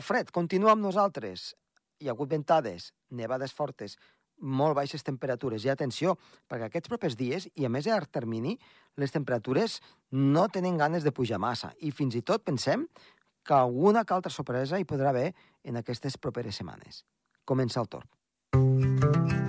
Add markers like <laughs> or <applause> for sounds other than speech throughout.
fred continua amb nosaltres. Hi ha hagut ventades, nevades fortes, molt baixes temperatures. I atenció, perquè aquests propers dies, i a més a termini, les temperatures no tenen ganes de pujar massa. I fins i tot pensem que alguna que altra sorpresa hi podrà haver en aquestes properes setmanes. Comença el torn.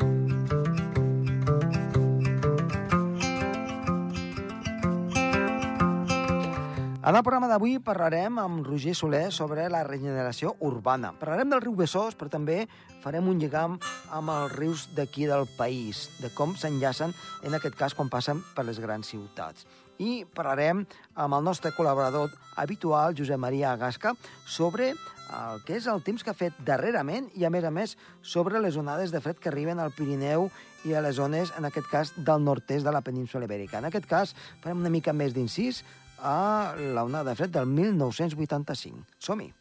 En el programa d'avui parlarem amb Roger Soler sobre la regeneració urbana. Parlarem del riu Besòs, però també farem un lligam amb els rius d'aquí del país, de com s'enllacen, en aquest cas, quan passen per les grans ciutats. I parlarem amb el nostre col·laborador habitual, Josep Maria Agasca, sobre el que és el temps que ha fet darrerament i, a més a més, sobre les onades de fred que arriben al Pirineu i a les zones, en aquest cas, del nord-est de la península ibèrica. En aquest cas, farem una mica més d'incís a la onada de fred del 1985. Som-hi!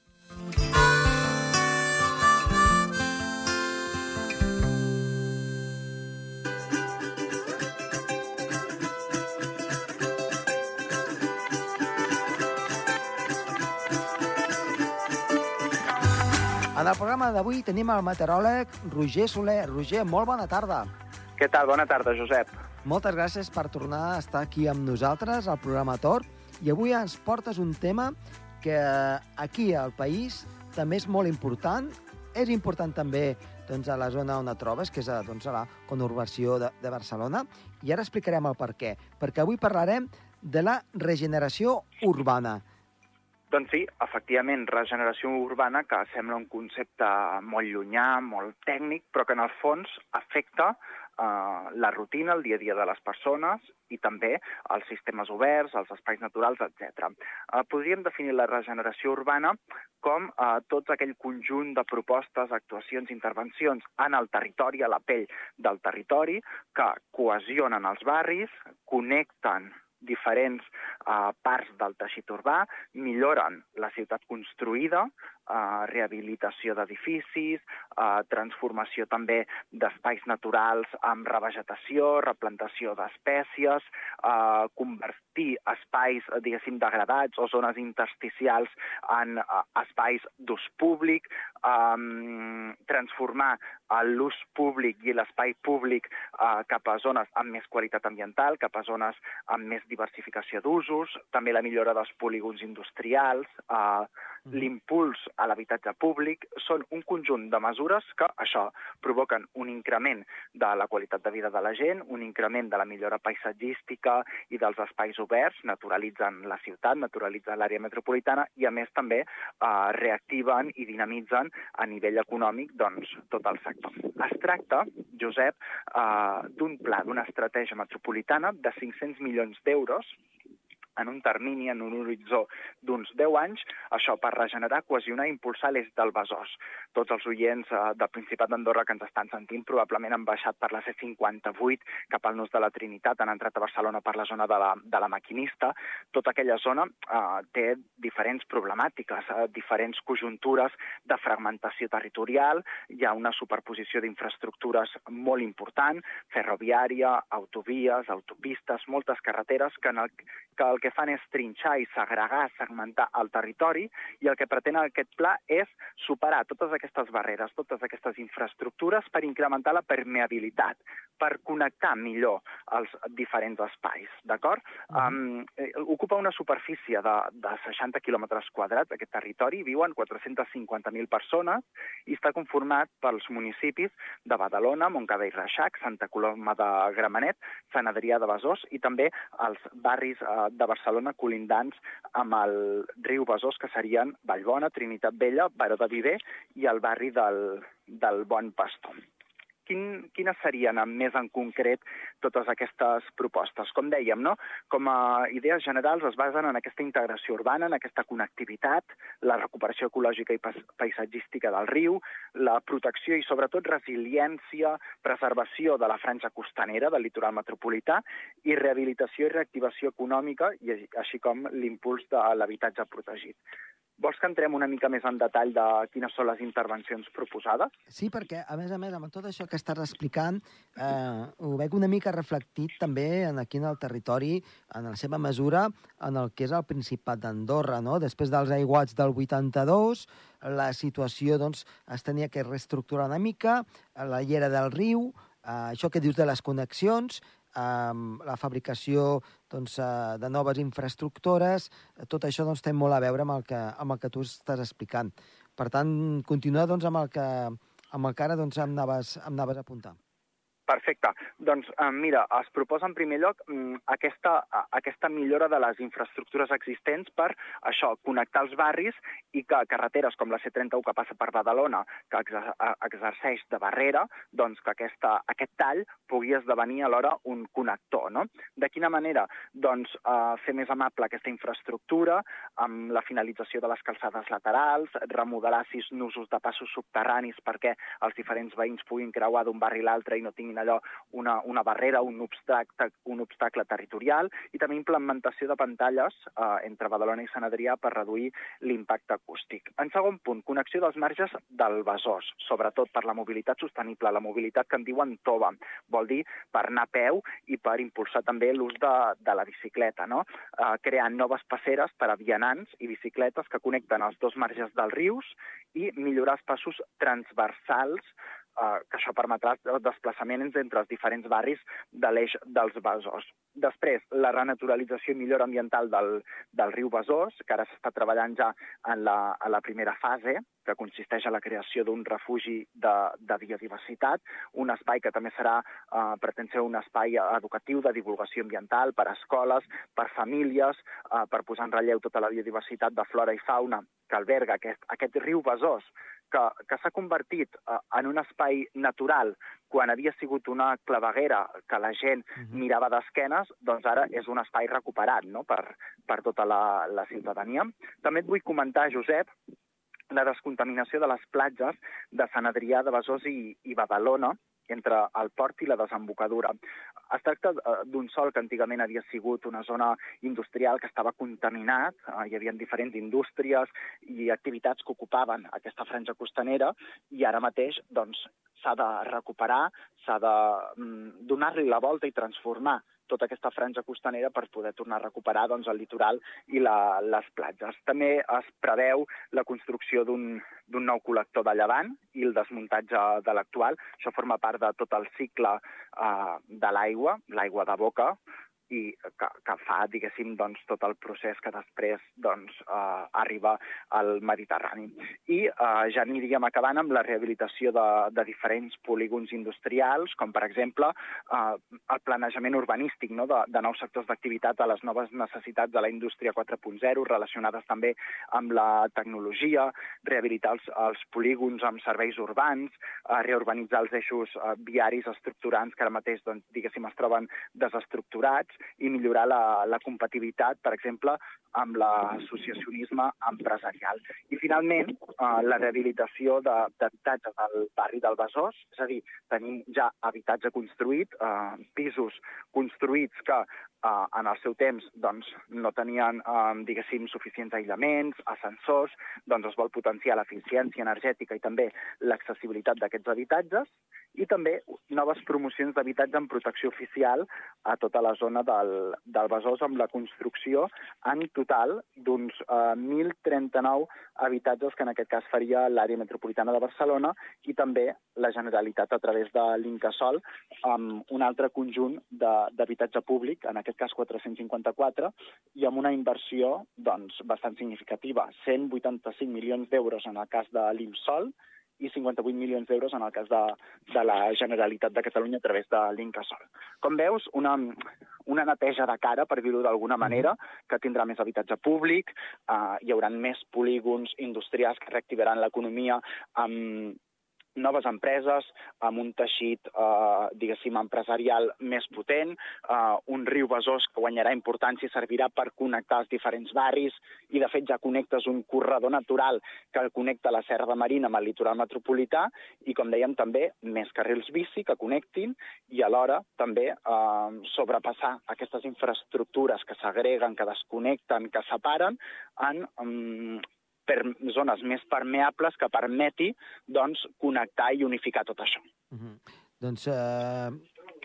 En el programa d'avui tenim el meteoròleg Roger Soler. Roger, molt bona tarda. Què tal? Bona tarda, Josep. Moltes gràcies per tornar a estar aquí amb nosaltres al programa Tor. I avui ens portes un tema que aquí al país també és molt important. És important també doncs, a la zona on et trobes, que és a, doncs, a la conurbació de, de Barcelona. I ara explicarem el per què. Perquè avui parlarem de la regeneració urbana. Doncs sí, efectivament, regeneració urbana, que sembla un concepte molt llunyà, molt tècnic, però que en el fons afecta eh, la rutina, el dia a dia de les persones i també els sistemes oberts, els espais naturals, etc. Eh, podríem definir la regeneració urbana com eh, tot aquell conjunt de propostes, actuacions, intervencions en el territori, a la pell del territori, que cohesionen els barris, connecten diferents uh, parts del teixit urbà, milloren la ciutat construïda, uh, rehabilitació d'edificis, uh, transformació també d'espais naturals amb revegetació, replantació d'espècies, uh, convertir espais, diguéssim, degradats o zones intersticials en uh, espais d'ús públic, um, transformar l'ús públic i l'espai públic uh, cap a zones amb més qualitat ambiental, cap a zones amb més diversificació d'usos, també la millora dels polígons industrials, uh, l'impuls a l'habitatge públic, són un conjunt de mesures que, això, provoquen un increment de la qualitat de vida de la gent, un increment de la millora paisatgística i dels espais oberts, naturalitzen la ciutat, naturalitzen l'àrea metropolitana i, a més, també eh, reactiven i dinamitzen a nivell econòmic doncs, tot el sector. Es tracta, Josep, eh, d'un pla, d'una estratègia metropolitana de 500 milions d'euros en un termini, en un horitzó d'uns 10 anys, això per regenerar, cohesionar i impulsar l'est del Besòs. Tots els oients eh, del Principat d'Andorra que ens estan sentint probablement han baixat per la C58 cap al nus de la Trinitat, han entrat a Barcelona per la zona de la, de la Maquinista. Tota aquella zona eh, té diferents problemàtiques, eh, diferents conjuntures de fragmentació territorial, hi ha una superposició d'infraestructures molt important, ferroviària, autovies, autopistes, moltes carreteres que, en el, que el que fan és trinxar i segregar, segmentar el territori i el que pretén aquest pla és superar totes aquestes barreres, totes aquestes infraestructures per incrementar la permeabilitat, per connectar millor els diferents espais, d'acord? Um, ocupa una superfície de, de 60 quilòmetres quadrats, aquest territori, viuen 450.000 persones i està conformat pels municipis de Badalona, Montcada i Reixac, Santa Coloma de Gramenet, Sant Adrià de Besòs i també els barris eh, de Barcelona colindants amb el riu Besòs, que serien Vallbona, Trinitat Vella, Baró de Viver i el barri del, del Bon Pastor quin, quines serien més en concret totes aquestes propostes? Com dèiem, no? com a idees generals es basen en aquesta integració urbana, en aquesta connectivitat, la recuperació ecològica i paisatgística del riu, la protecció i sobretot resiliència, preservació de la franja costanera del litoral metropolità i rehabilitació i reactivació econòmica, i així com l'impuls de l'habitatge protegit. Vols que entrem una mica més en detall de quines són les intervencions proposades? Sí, perquè, a més a més, amb tot això que estàs explicant, eh, ho veig una mica reflectit també en aquí en el territori, en la seva mesura, en el que és el Principat d'Andorra, no? Després dels aiguats del 82, la situació, doncs, es tenia que reestructurar una mica, la llera del riu, eh, això que dius de les connexions, amb la fabricació doncs, eh, de noves infraestructures, tot això doncs, té molt a veure amb el que, amb el que tu estàs explicant. Per tant, continua doncs, amb, el que, amb el que ara doncs, em, anaves, em anaves a apuntar. Perfecte. Doncs eh, mira, es proposa en primer lloc mm, aquesta, aquesta millora de les infraestructures existents per això, connectar els barris i que carreteres com la C31 que passa per Badalona, que exerceix de barrera, doncs que aquesta, aquest tall pugui esdevenir alhora un connector. No? De quina manera? Doncs eh, fer més amable aquesta infraestructura amb la finalització de les calçades laterals, remodelar sis nusos de passos subterranis perquè els diferents veïns puguin creuar d'un barri a l'altre i no tinguin allò una, una barrera, un obstacle, un obstacle territorial, i també implementació de pantalles eh, entre Badalona i Sant Adrià per reduir l'impacte acústic. En segon punt, connexió dels marges del Besòs, sobretot per la mobilitat sostenible, la mobilitat que en diuen TOBA, vol dir per anar a peu i per impulsar també l'ús de, de la bicicleta, no? eh, creant noves passeres per a vianants i bicicletes que connecten els dos marges dels rius i millorar els passos transversals eh, que això permetrà el desplaçament entre els diferents barris de l'eix dels Besòs. Després, la renaturalització i millora ambiental del, del riu Besòs, que ara s'està treballant ja en la, en la primera fase, que consisteix en la creació d'un refugi de, de biodiversitat, un espai que també serà, eh, pretén ser un espai educatiu de divulgació ambiental per a escoles, per famílies, eh, per posar en relleu tota la biodiversitat de flora i fauna que alberga aquest, aquest riu Besòs, que, que s'ha convertit uh, en un espai natural quan havia sigut una claveguera que la gent uh mhm. -huh. mirava d'esquenes, doncs ara és un espai recuperat no? per, per tota la, la ciutadania. També et vull comentar, Josep, la descontaminació de les platges de Sant Adrià de Besòs i, i Badalona, entre el port i la desembocadura. Es tracta eh, d'un sol que antigament havia sigut una zona industrial que estava contaminat, eh, hi havia diferents indústries i activitats que ocupaven aquesta franja costanera i ara mateix doncs, s'ha de recuperar, s'ha de mm, donar-li la volta i transformar tota aquesta franja costanera per poder tornar a recuperar doncs, el litoral i la, les platges. També es preveu la construcció d'un nou col·lector de llevant i el desmuntatge de l'actual. Això forma part de tot el cicle eh, de l'aigua, l'aigua de boca, i que, que fa, diguéssim, doncs, tot el procés que després doncs, eh, arriba al Mediterrani. I eh, ja aniríem acabant amb la rehabilitació de, de diferents polígons industrials, com per exemple eh, el planejament urbanístic no? de, de nous sectors d'activitat a les noves necessitats de la indústria 4.0, relacionades també amb la tecnologia, rehabilitar els, els polígons amb serveis urbans, eh, reurbanitzar els eixos eh, viaris estructurants que ara mateix, doncs, diguéssim, es troben desestructurats, i millorar la, la compatibilitat, per exemple, amb l'associacionisme empresarial. I, finalment, eh, la rehabilitació d'habitatges del barri del Besòs, és a dir, tenim ja habitatge construït, eh, pisos construïts que eh, en el seu temps doncs, no tenien, eh, diguéssim, suficients aïllaments, ascensors, doncs es vol potenciar l'eficiència energètica i també l'accessibilitat d'aquests habitatges, i també noves promocions d'habitatge en protecció oficial a tota la zona del, del Besòs amb la construcció en total d'uns eh, 1.039 habitatges que en aquest cas faria l'àrea metropolitana de Barcelona i també la Generalitat a través de l'Incasol amb un altre conjunt d'habitatge públic, en aquest cas 454, i amb una inversió doncs, bastant significativa, 185 milions d'euros en el cas de l'Imsol i 58 milions d'euros en el cas de, de la Generalitat de Catalunya a través de l'Incasol. Com veus, una, una neteja de cara, per dir-ho d'alguna manera, que tindrà més habitatge públic, eh, hi haurà més polígons industrials que reactivaran l'economia amb noves empreses, amb un teixit, eh, diguéssim, empresarial més potent, eh, un riu Besòs que guanyarà importància i servirà per connectar els diferents barris, i de fet ja connectes un corredor natural que connecta la Serra de Marina amb el litoral metropolità, i com dèiem també més carrils bici que connectin, i alhora també eh, sobrepassar aquestes infraestructures que s'agreguen, que desconnecten, que separen, en per zones més permeables que permeti doncs, connectar i unificar tot això. Uh -huh. Doncs, eh,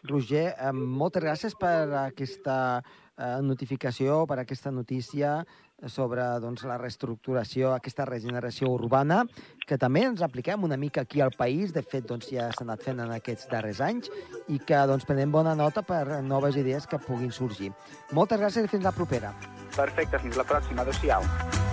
Roger, eh, moltes gràcies per aquesta eh, notificació, per aquesta notícia sobre doncs, la reestructuració, aquesta regeneració urbana, que també ens apliquem una mica aquí al país, de fet doncs, ja s'ha anat fent en aquests darrers anys, i que doncs, prenem bona nota per noves idees que puguin sorgir. Moltes gràcies i fins la propera. Perfecte, fins la pròxima. Adéu-siau.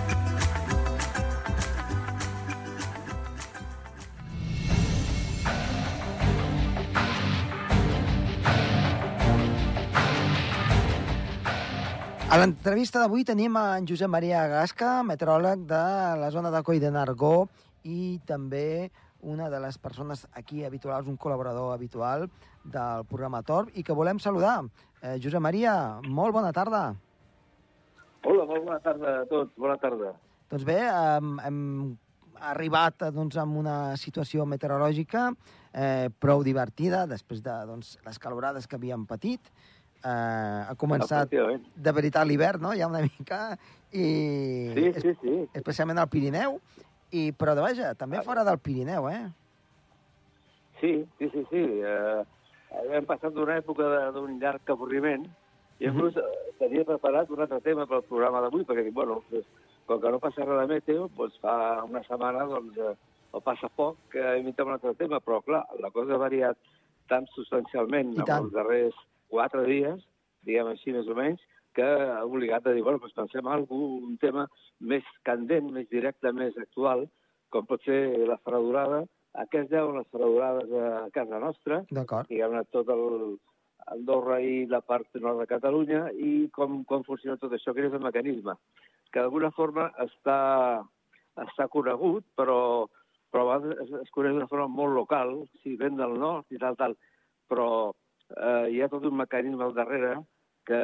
A l'entrevista d'avui tenim en Josep Maria Gasca, meteoròleg de la zona de Coi de Nargó i també una de les persones aquí habituals, un col·laborador habitual del programa Torb i que volem saludar. Eh, Josep Maria, molt bona tarda. Hola, molt bona tarda a tots. Bona tarda. Doncs bé, hem, hem arribat doncs, amb una situació meteorològica eh, prou divertida després de doncs, les calorades que havíem patit eh, ha començat de veritat l'hivern, no?, ja una mica, i... Sí, sí, sí. Especialment al Pirineu, i, però, de vaja, també fora del Pirineu, eh? Sí, sí, sí, sí. Eh, hem passat d'una època d'un llarg avorriment, i inclús mm -hmm. tenia preparat un altre tema pel programa d'avui, perquè, bueno, com que no passa res de meteo, doncs fa una setmana, doncs, eh, o passa poc, que imitem un altre tema, però, clar, la cosa ha variat tan substancialment en els darrers quatre dies, diguem així més o menys, que ha obligat a dir, bueno, doncs pensem en algun, un tema més candent, més directe, més actual, com pot ser la fredurada. A què es deuen les fredurades a casa nostra? Diguem-ne, tot el, Andorra i la part nord de Catalunya i com, com funciona tot això, que és el mecanisme, que d'alguna forma està, està conegut, però, però es, es coneix d'una forma molt local, si ven del nord i tal, tal, però eh, hi ha tot un mecanisme al darrere que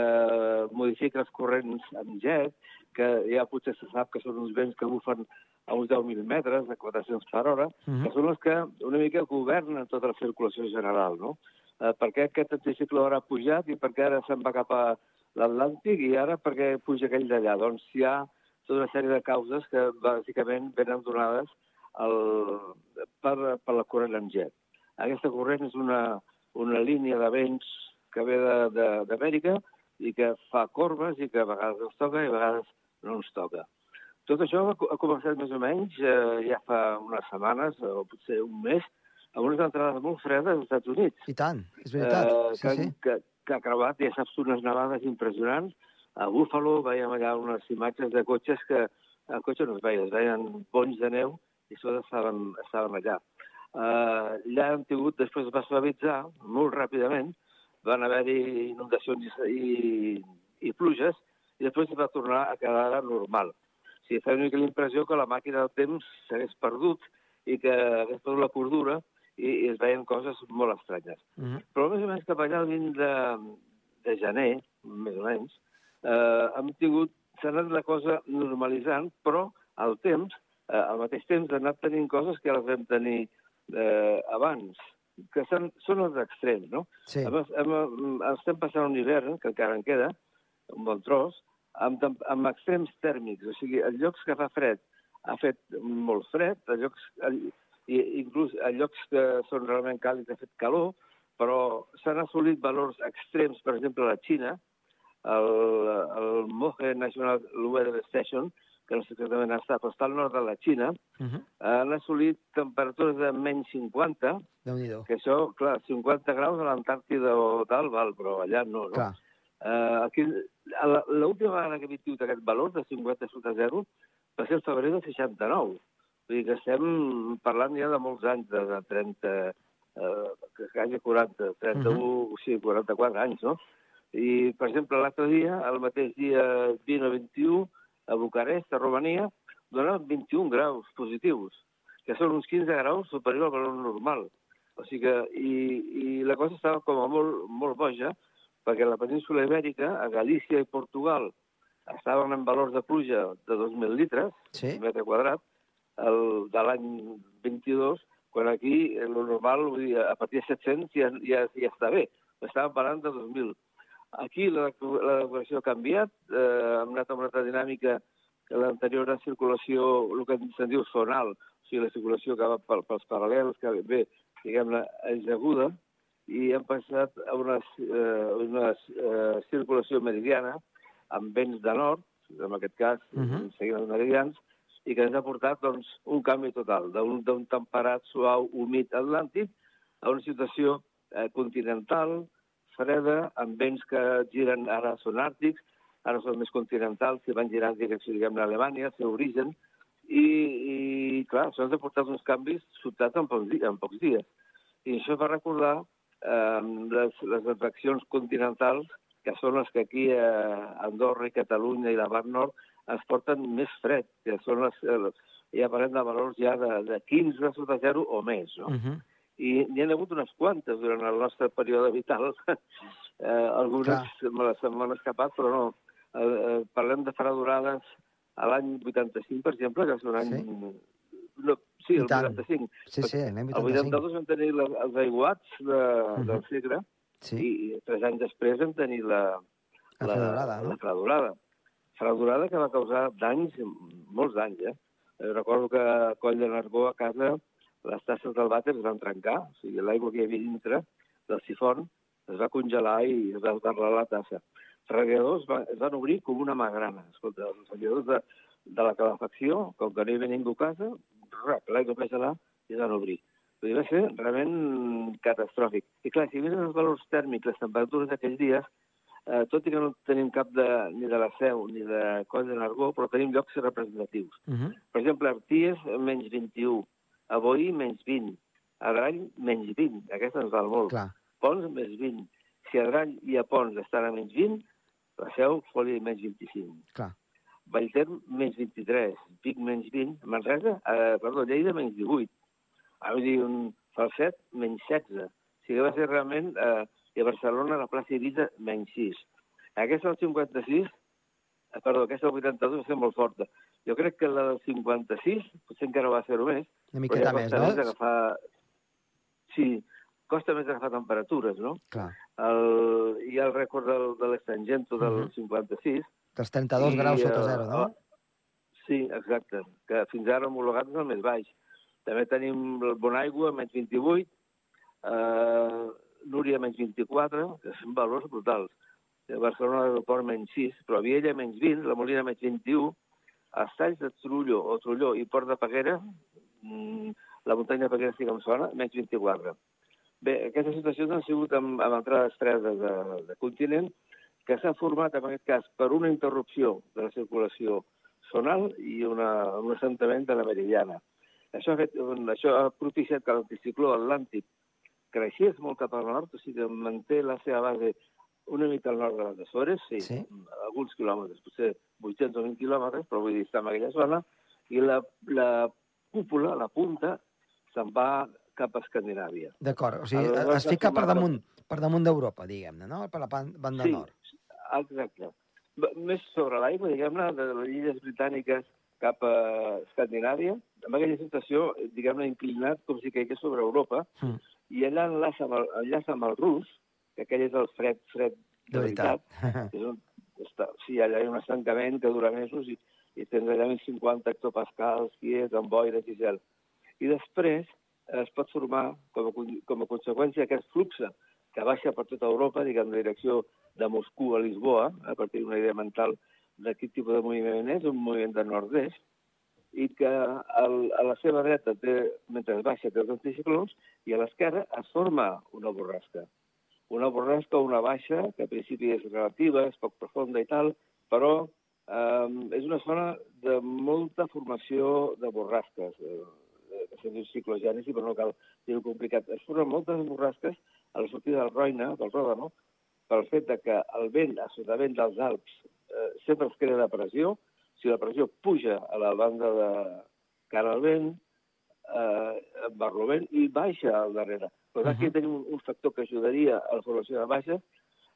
modifica els corrents amb jet, que ja potser se sap que són uns vents que bufen a uns 10.000 metres, a 400 per hora, uh -huh. que són els que una mica governen tota la circulació general, no? Eh, per què aquest anticicló ara ha pujat i per què ara se'n va cap a l'Atlàntic i ara per què puja aquell d'allà? Doncs hi ha tota una sèrie de causes que bàsicament venen donades el, per, per la corrent amb jet. Aquesta corrent és una, una línia de vents que ve d'Amèrica i que fa corbes i que a vegades ens toca i a vegades no ens toca. Tot això ha començat més o menys eh, ja fa unes setmanes, o potser un mes, amb unes entrades molt fredes als Estats Units. I tant, és veritat. Eh, sí, que, sí. Que, que ha creuat, ja saps, unes nevades impressionants. A Buffalo veiem allà unes imatges de cotxes que el cotxe no es veia, es veien ponys de neu i sota estaven, estaven allà eh, allà han tingut, després es va suavitzar molt ràpidament, van haver-hi inundacions i, i, i pluges, i després es va tornar a quedar normal. O sigui, feia una mica l'impressió que la màquina del temps s'hagués perdut i que hagués perdut la cordura i, i es veien coses molt estranyes. Mm -hmm. Però més o menys cap allà al 20 de, de gener, més o menys, eh, hem tingut, s'ha anat la cosa normalitzant, però al temps, eh, al mateix temps, ha anat tenint coses que les vam tenir eh, abans, que són, són els extrems, no? Sí. Hem, hem, estem passant un hivern, que encara en queda, un bon tros, amb, amb extrems tèrmics, o sigui, en llocs que fa fred ha fet molt fred, a llocs, a, i inclús a llocs que són realment càlids ha fet calor, però s'han assolit valors extrems, per exemple, a la Xina, el, el Mohe National Weather Station, que no sé exactament està, però està al nord de la Xina, uh -huh. han assolit temperatures de menys 50, que això, clar, 50 graus a l'Antàrtida o tal, val, però allà no, no? Clar. Uh, aquí, l'última vegada que he tingut aquest valor de 50 sota zero va ser el febrer de 69. Vull dir que estem parlant ja de molts anys, de, de 30, eh, quasi 40, 31, uh -huh. sí, 44 anys, no? I, per exemple, l'altre dia, el mateix dia 20 o 21, a Bucarest, a Romania, dona 21 graus positius, que són uns 15 graus superior al valor normal. O sigui que, i, i la cosa estava com a molt, molt boja, perquè la península ibèrica, a Galícia i Portugal, estaven en valors de pluja de 2.000 litres, sí. metre quadrat, el, de l'any 22, quan aquí el normal, vull dir, a partir de 700 ja, ja, ja està bé. Estàvem parlant de 2.000. Aquí la, la decoració ha canviat, eh, hem anat amb una altra dinàmica l'anterior era circulació, el que se'n diu zonal, o sigui, la circulació que va pel, pels paral·lels, que ve, diguem-ne, aguda, i hem passat a una, eh, una eh, circulació meridiana amb vents de nord, en aquest cas, uh. -huh. seguint els meridians, i que ens ha portat doncs, un canvi total, d'un temperat suau, humit atlàntic, a una situació eh, continental, freda, amb vents que giren, ara són àrtics, ara són més continentals, que van girar en direcció, diguem-ne, a Alemanya, el seu origen, i, i clar, ens ha portat uns canvis sobtats en pocs, dies, en pocs dies. I això va recordar eh, les, les atraccions continentals, que són les que aquí a Andorra i Catalunya i la Mar Nord ens porten més fred, que són les, les ja parlem de valors ja de, de 15 sota zero o més, no? Uh -huh. I n'hi ha hagut unes quantes durant el nostre període vital. <laughs> eh, algunes Clar. me les me n'han escapat, però no. Eh, eh, parlem de fredurades a l'any 85, per exemple, que és un any... Sí? No, sí, el tant. 85. Sí, sí, l'any El 85. 82 vam tenir la, els aiguats de, uh Mhm. del Segre Sí, i tres anys després vam tenir la, la la no? fredurada. Fredurada que va causar danys, molts danys, eh? Eh, Recordo que a Coll de Nargó, a casa, les tasses del vàter es van trencar, o sigui, l'aigua que hi havia dintre del sifon es va congelar i es va esbarrar la tassa. Els radiadors va, es van obrir com una magrana. Escolta, els radiadors de, de la calefacció, com que no hi havia ningú a casa, l'aigua va gelar i es van obrir. Vull dir, va ser realment catastròfic. I clar, si mires els valors tèrmics, les temperatures d'aquells dies, eh, tot i que no tenim cap de, ni de la Seu ni de Coll de Nargó, però tenim llocs representatius. Uh -huh. Per exemple, Arties, menys 21. A Boí, menys 20. A menys 20. Aquesta ens val molt. Clar. Pons, més 20. Si a i a Pons estan a menys 20, la Seu, Foli, menys 25. Clar. Vallter, menys 23. Vic, menys 20. Manresa, eh, perdó, Lleida, menys 18. Ah, vull dir, un Falset, menys 16. O sigui, va ser realment... Eh, i a Barcelona, a la plaça Ibiza, menys 6. Aquesta del 56, eh, perdó, aquesta del 82 va ser molt forta. Jo crec que la del 56, potser encara va ser-ho més, Una miqueta ja més, no? més agafar... Sí, costa més agafar temperatures, no? Clar. El... Hi ha el rècord del, de l'Estangento del Mhm. 56. Dels 32 i, graus sota eh, zero, no? Sí, exacte, que fins ara homologat és el més baix. També tenim el Bonaigua, menys 28, eh, Núria, menys 24, que són valors brutals. Barcelona, l'aeroport, menys 6, però a Viella, menys 20, la Molina, menys 21, a Estalls de Trulló o Trulló i Port de Peguera, mm, la muntanya de Peguera sí que em sona, menys 24. Bé, aquestes situacions han sigut amb, amb entrades fredes de, de continent que s'han format, en aquest cas, per una interrupció de la circulació zonal i una, un assentament de la meridiana. Això ha, fet, això ha propiciat que l'anticicló atlàntic creixés molt cap al nord, o sigui que manté la seva base una mica al nord de les Açores, sí, Sí. alguns quilòmetres, potser 800 o 20 quilòmetres, però vull dir, està en aquella zona, i la, la cúpula, la punta, se'n va cap a Escandinàvia. D'acord, o sigui, Aleshores, es fica per damunt, per damunt d'Europa, diguem-ne, no? Per la banda Sí. nord. Exacte. Més sobre l'aigua, diguem-ne, de les illes britàniques cap a Escandinàvia, amb aquella situació, diguem-ne, inclinat com si caigués sobre Europa, Mm. i allà enllaça amb, el, enllaça amb el rus, que aquell és el fred, fred De veritat. <laughs> És un, està, sí, allà hi ha un estancament que dura mesos i, i tens allà uns 50 hectopascals, quies, amb boires i gel. I després es pot formar, com a, com a conseqüència, aquest flux que baixa per tota Europa, diguem, en direcció de Moscou a Lisboa, a partir d'una idea mental de quin tipus de moviment és, un moviment de nord-est, i que el, a la seva dreta, té, mentre baixa, té els anticiclons, i a l'esquerra es forma una borrasca. Una borrasca o una baixa, que a principi és relativa, és poc profunda i tal, però eh, és una zona de molta formació de borrasques, eh, que se'n diu ciclogènesi, però no cal dir-ho complicat. Es formen moltes borrasques a la sortida del Roina, del Ròdano, pel fet de que el vent, a sotavent dels Alps, eh, sempre es crea depressió. Si la pressió puja a la banda de cara al vent, eh, barlovent, i baixa al darrere. Però aquí Mhm. tenim un, un factor que ajudaria a la formació de baixes.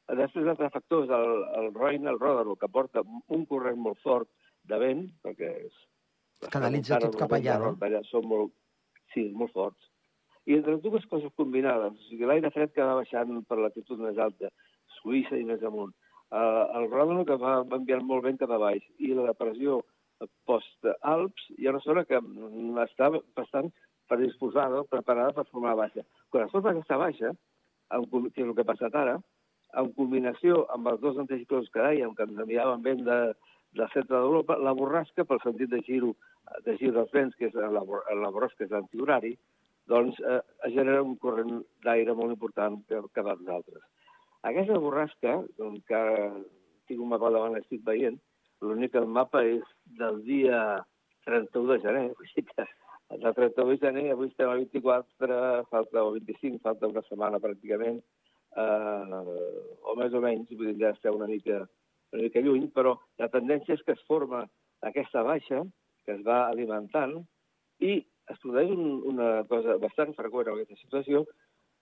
Després, l'altre factor és el, el Roina, el Ròdano, que porta un corrent molt fort de vent, perquè és... canalitza tot cap allà, no? Allà són molt, sí, molt forts. I entre les dues coses combinades, o sigui, l'aire fred que va baixant per l'altitud més alta, Suïssa i més amunt, eh, el Ròdano que va, va enviar molt vent cap a baix, i la depressió post-Alps, hi ha una zona que està bastant predisposada, preparada per formar baixa. Quan es forma aquesta baixa, en, que és el que ha passat ara, en combinació amb els dos anticiclons que dèiem, que ens enviaven vent de, del centre d'Europa, la borrasca, pel sentit de giro, de gir dels vents, que és la, la borrasca és l'antihorari, doncs eh, genera un corrent d'aire molt important que, que dels altres. Aquesta borrasca, doncs, que tinc un mapa davant, estic veient, l'únic que el mapa és del dia 31 de gener, <laughs> o sigui que del 31 de gener, avui estem a 24, falta o 25, falta una setmana pràcticament, eh, o més o menys, vull dir, ja estem una mica, una mica lluny, però la tendència és que es forma aquesta baixa, que es va alimentant, i es produeix un, una cosa bastant freqüent en aquesta situació,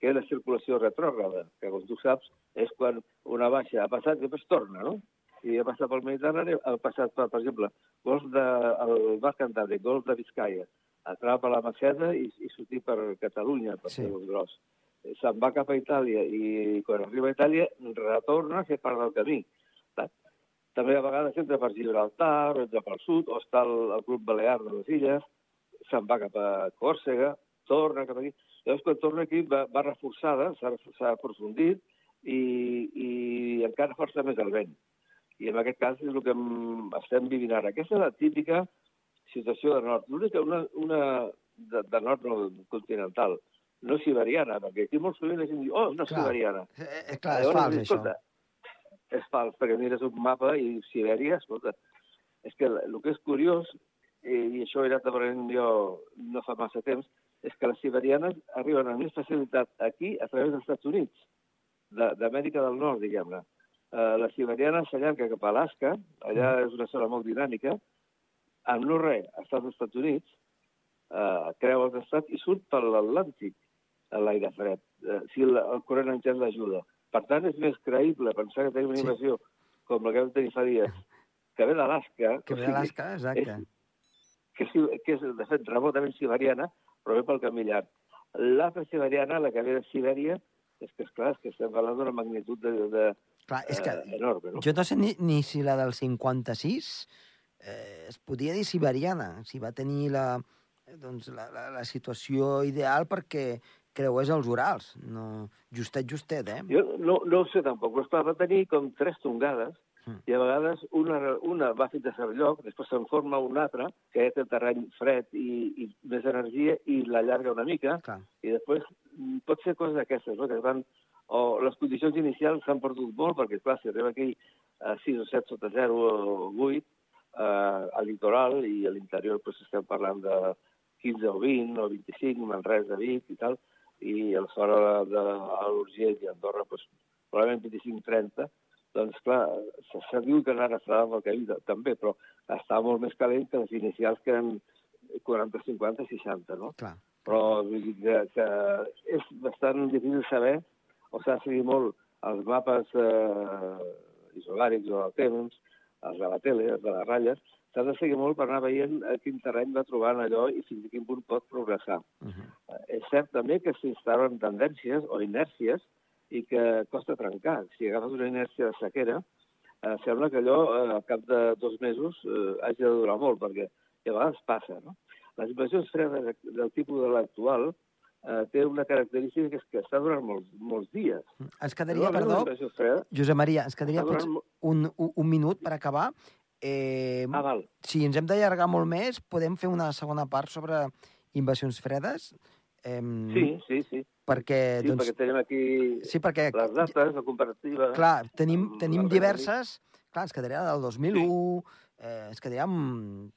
que és la circulació retrògrada, que, com tu saps, és quan una baixa ha passat i després torna, no? Si ha passat pel Mediterrani, ha passat, per, per exemple, golf de, el Mar Cantàbric, golf de Vizcaya, atrapa la Maceda i, i sortir per Catalunya, per Sí. fer gros. Se'n va cap a Itàlia i quan arriba a Itàlia retorna a fer part del camí. També a vegades entra per Gibraltar, o entra pel sud, o està el, el grup Balear de les Illes, se'n va cap a Còrsega, torna cap aquí. Llavors, quan torna aquí, va, va reforçada, s'ha aprofundit i, i encara força més el vent. I en aquest cas és el que em- estem vivint ara. Aquesta és la típica situació de nord. L'única, una, una de, de nord no, continental, no siberiana, perquè aquí molt sovint la gent diu, oh, no Clar. siberiana. Eh, eh, clar, és fals, dius, això. escolta, És fals, perquè mires un mapa i Sibèria, escolta, és que el que és curiós, eh, i això he anat aprenent jo no fa massa temps, és que les siberianes arriben amb més facilitat aquí a través dels Estats Units, de- d'Amèrica del Nord, diguem-ne. Eh, la siberiana s'allarga cap a Alaska, allà és una zona molt dinàmica, amb no res, està als Estats Units, eh, creu els estats i surt per l'Atlàntic a l'aire fred, eh, si el, el corrent en gel l'ajuda. Per tant, és més creïble pensar que tenim una Sí. invasió com la que vam tenir fa dies, que ve d'Alaska, Que ve d'Alaska, exacte. que, sí, que és, de fet, remotament siberiana, però ve pel camí llarg. L'altra siberiana, la que ve de Sibèria, és que, esclar, és que estem parlant d'una magnitud de, de, Clar, és que eh, enorme, no? jo no sé ni, ni si la del 56 eh, es podia dir siberiana, si va tenir la, doncs, la, la, la situació ideal perquè creués els Urals. No, justet, justet, eh? Jo no, no ho sé tampoc, però esclar, va tenir com tres tongades, Mm. i a vegades una, una va fins a cert lloc, després se'n forma una altra, que té terreny fred i, i més energia, i l'allarga una mica, Clar. i després mm, pot ser coses d'aquestes, no? que van, o les condicions inicials s'han perdut molt, perquè, clar, si arriba aquí a 6 o 7 sota 0 o 8, eh, al litoral i a l'interior doncs, estem parlant de 15 o 20 o 25, Manresa, Vic i tal, i a la zona de, de l'Urgell i Andorra, doncs, probablement 25-30, doncs clar, se, se diu que ara estarà amb el de- també, però està molt més calent que les inicials que eren 40, 50, 60, no? Clar. Però vull dir que, que és bastant difícil saber, o s'ha de seguir molt els mapes eh, isolàrics o el temps, els de la tele, els de les ratlles, s'ha de seguir molt per anar veient a quin terreny va trobant allò i fins a quin punt pot progressar. Uh -huh. Eh, És cert també que s'instal·len tendències o inèrcies i que costa trencar. Si agafes una inèrcia de sequera, eh, sembla que allò eh, al cap de dos mesos eh, hagi de durar molt, perquè a vegades passa, no? Les invasions fredes de- del tipus de l'actual eh, té una característica que és que està durant molts, molts dies. Ens quedaria, perdó, Josep Maria, ens quedaria potser durant... un, un, un minut per acabar. Eh, Ah, val. si ens hem d'allargar molt més, podem fer una segona part sobre invasions fredes? Eh, Sí, sí, sí. Perquè, Sí, doncs, perquè tenim aquí sí, perquè les dates, la comparativa... Clar, tenim, tenim diverses... Clar, ens quedaria del 2001, eh, ens quedaria amb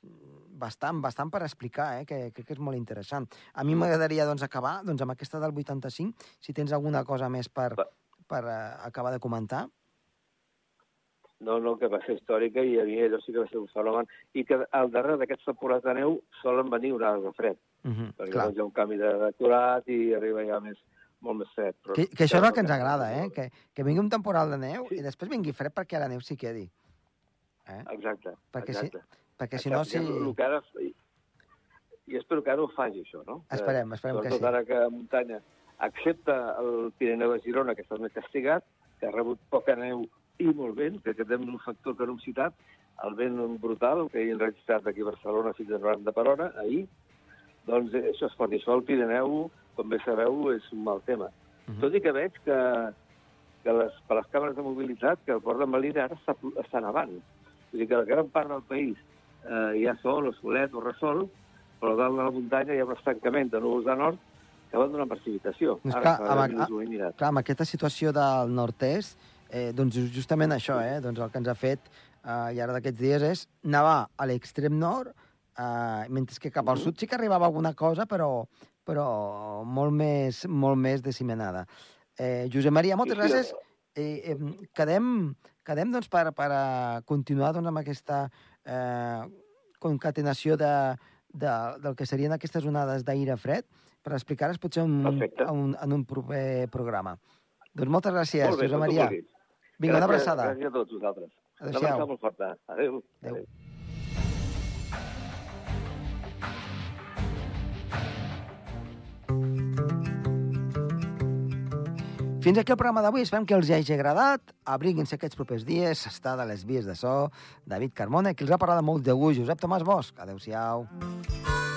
bastant, bastant per explicar, eh, que crec que és molt interessant. A mi m'agradaria doncs, acabar doncs, amb aquesta del 85, si tens alguna cosa més per, per uh, acabar de comentar. No, no, que va ser històrica i a mi allò sí que va ser un fenomen. I que al darrere d'aquests temporals de neu solen venir onades de fred, Uh -huh, perquè clar. doncs hi ha un canvi de decorat i arriba ja més, molt més fred. Però Que, que això és el que ens agrada, eh? Que, que vingui un temporal de neu Sí. i després vingui fred perquè la neu s'hi quedi. Eh? Exacte, Perquè si- exacte. Perquè si no, si... que el que ara... I espero que ara ho faci, això, no? Esperem, esperem que sí. ara que muntanya accepta el Pirineu de Girona, que està més castigat, que ha rebut poca neu i molt vent, que aquest és un factor que no hem citat, el vent brutal que hi hem registrat aquí a Barcelona fins a 90 per hora, ahir, doncs eh, això es pot dir. Això al Pirineu, com bé sabeu, és un mal tema. Uh -huh. Tot i que veig que, que les, per les càmeres de mobilitat que el port de Melilla ara està, està nevant. Vull dir que la gran part del país eh, hi ha sol, o solet, o ressol, però dalt de la muntanya hi ha un estancament de núvols de nord que van donar precipitació. Doncs Ara, clar, amb, a, clar, amb aquesta situació del nord-est, eh, doncs justament això, eh, doncs el que ens ha fet eh, i ara d'aquests dies és nevar a l'extrem nord, eh, mentre que cap al sud sí que arribava alguna cosa, però, però molt més, molt més disseminada. Eh, Josep Maria, moltes sí, gràcies. Eh, eh, quedem, quedem doncs, per, per a continuar doncs, amb aquesta eh, concatenació de, de, del que serien aquestes onades d'aire fred per explicar-les potser un, un, en un proper programa. Doncs moltes gràcies, molt bé, Josep Maria. Vinga, una abraçada. Gràcies a tots vosaltres. Adéu-siau. Adéu. Adéu. Adéu. Fins aquí el programa d'avui. Esperem que els hagi agradat. Abriguin-se aquests propers dies. Està de les vies de so. David Carmona, que els ha parlat molt de gust. Josep Tomàs Bosch. Adéu-siau. Mm.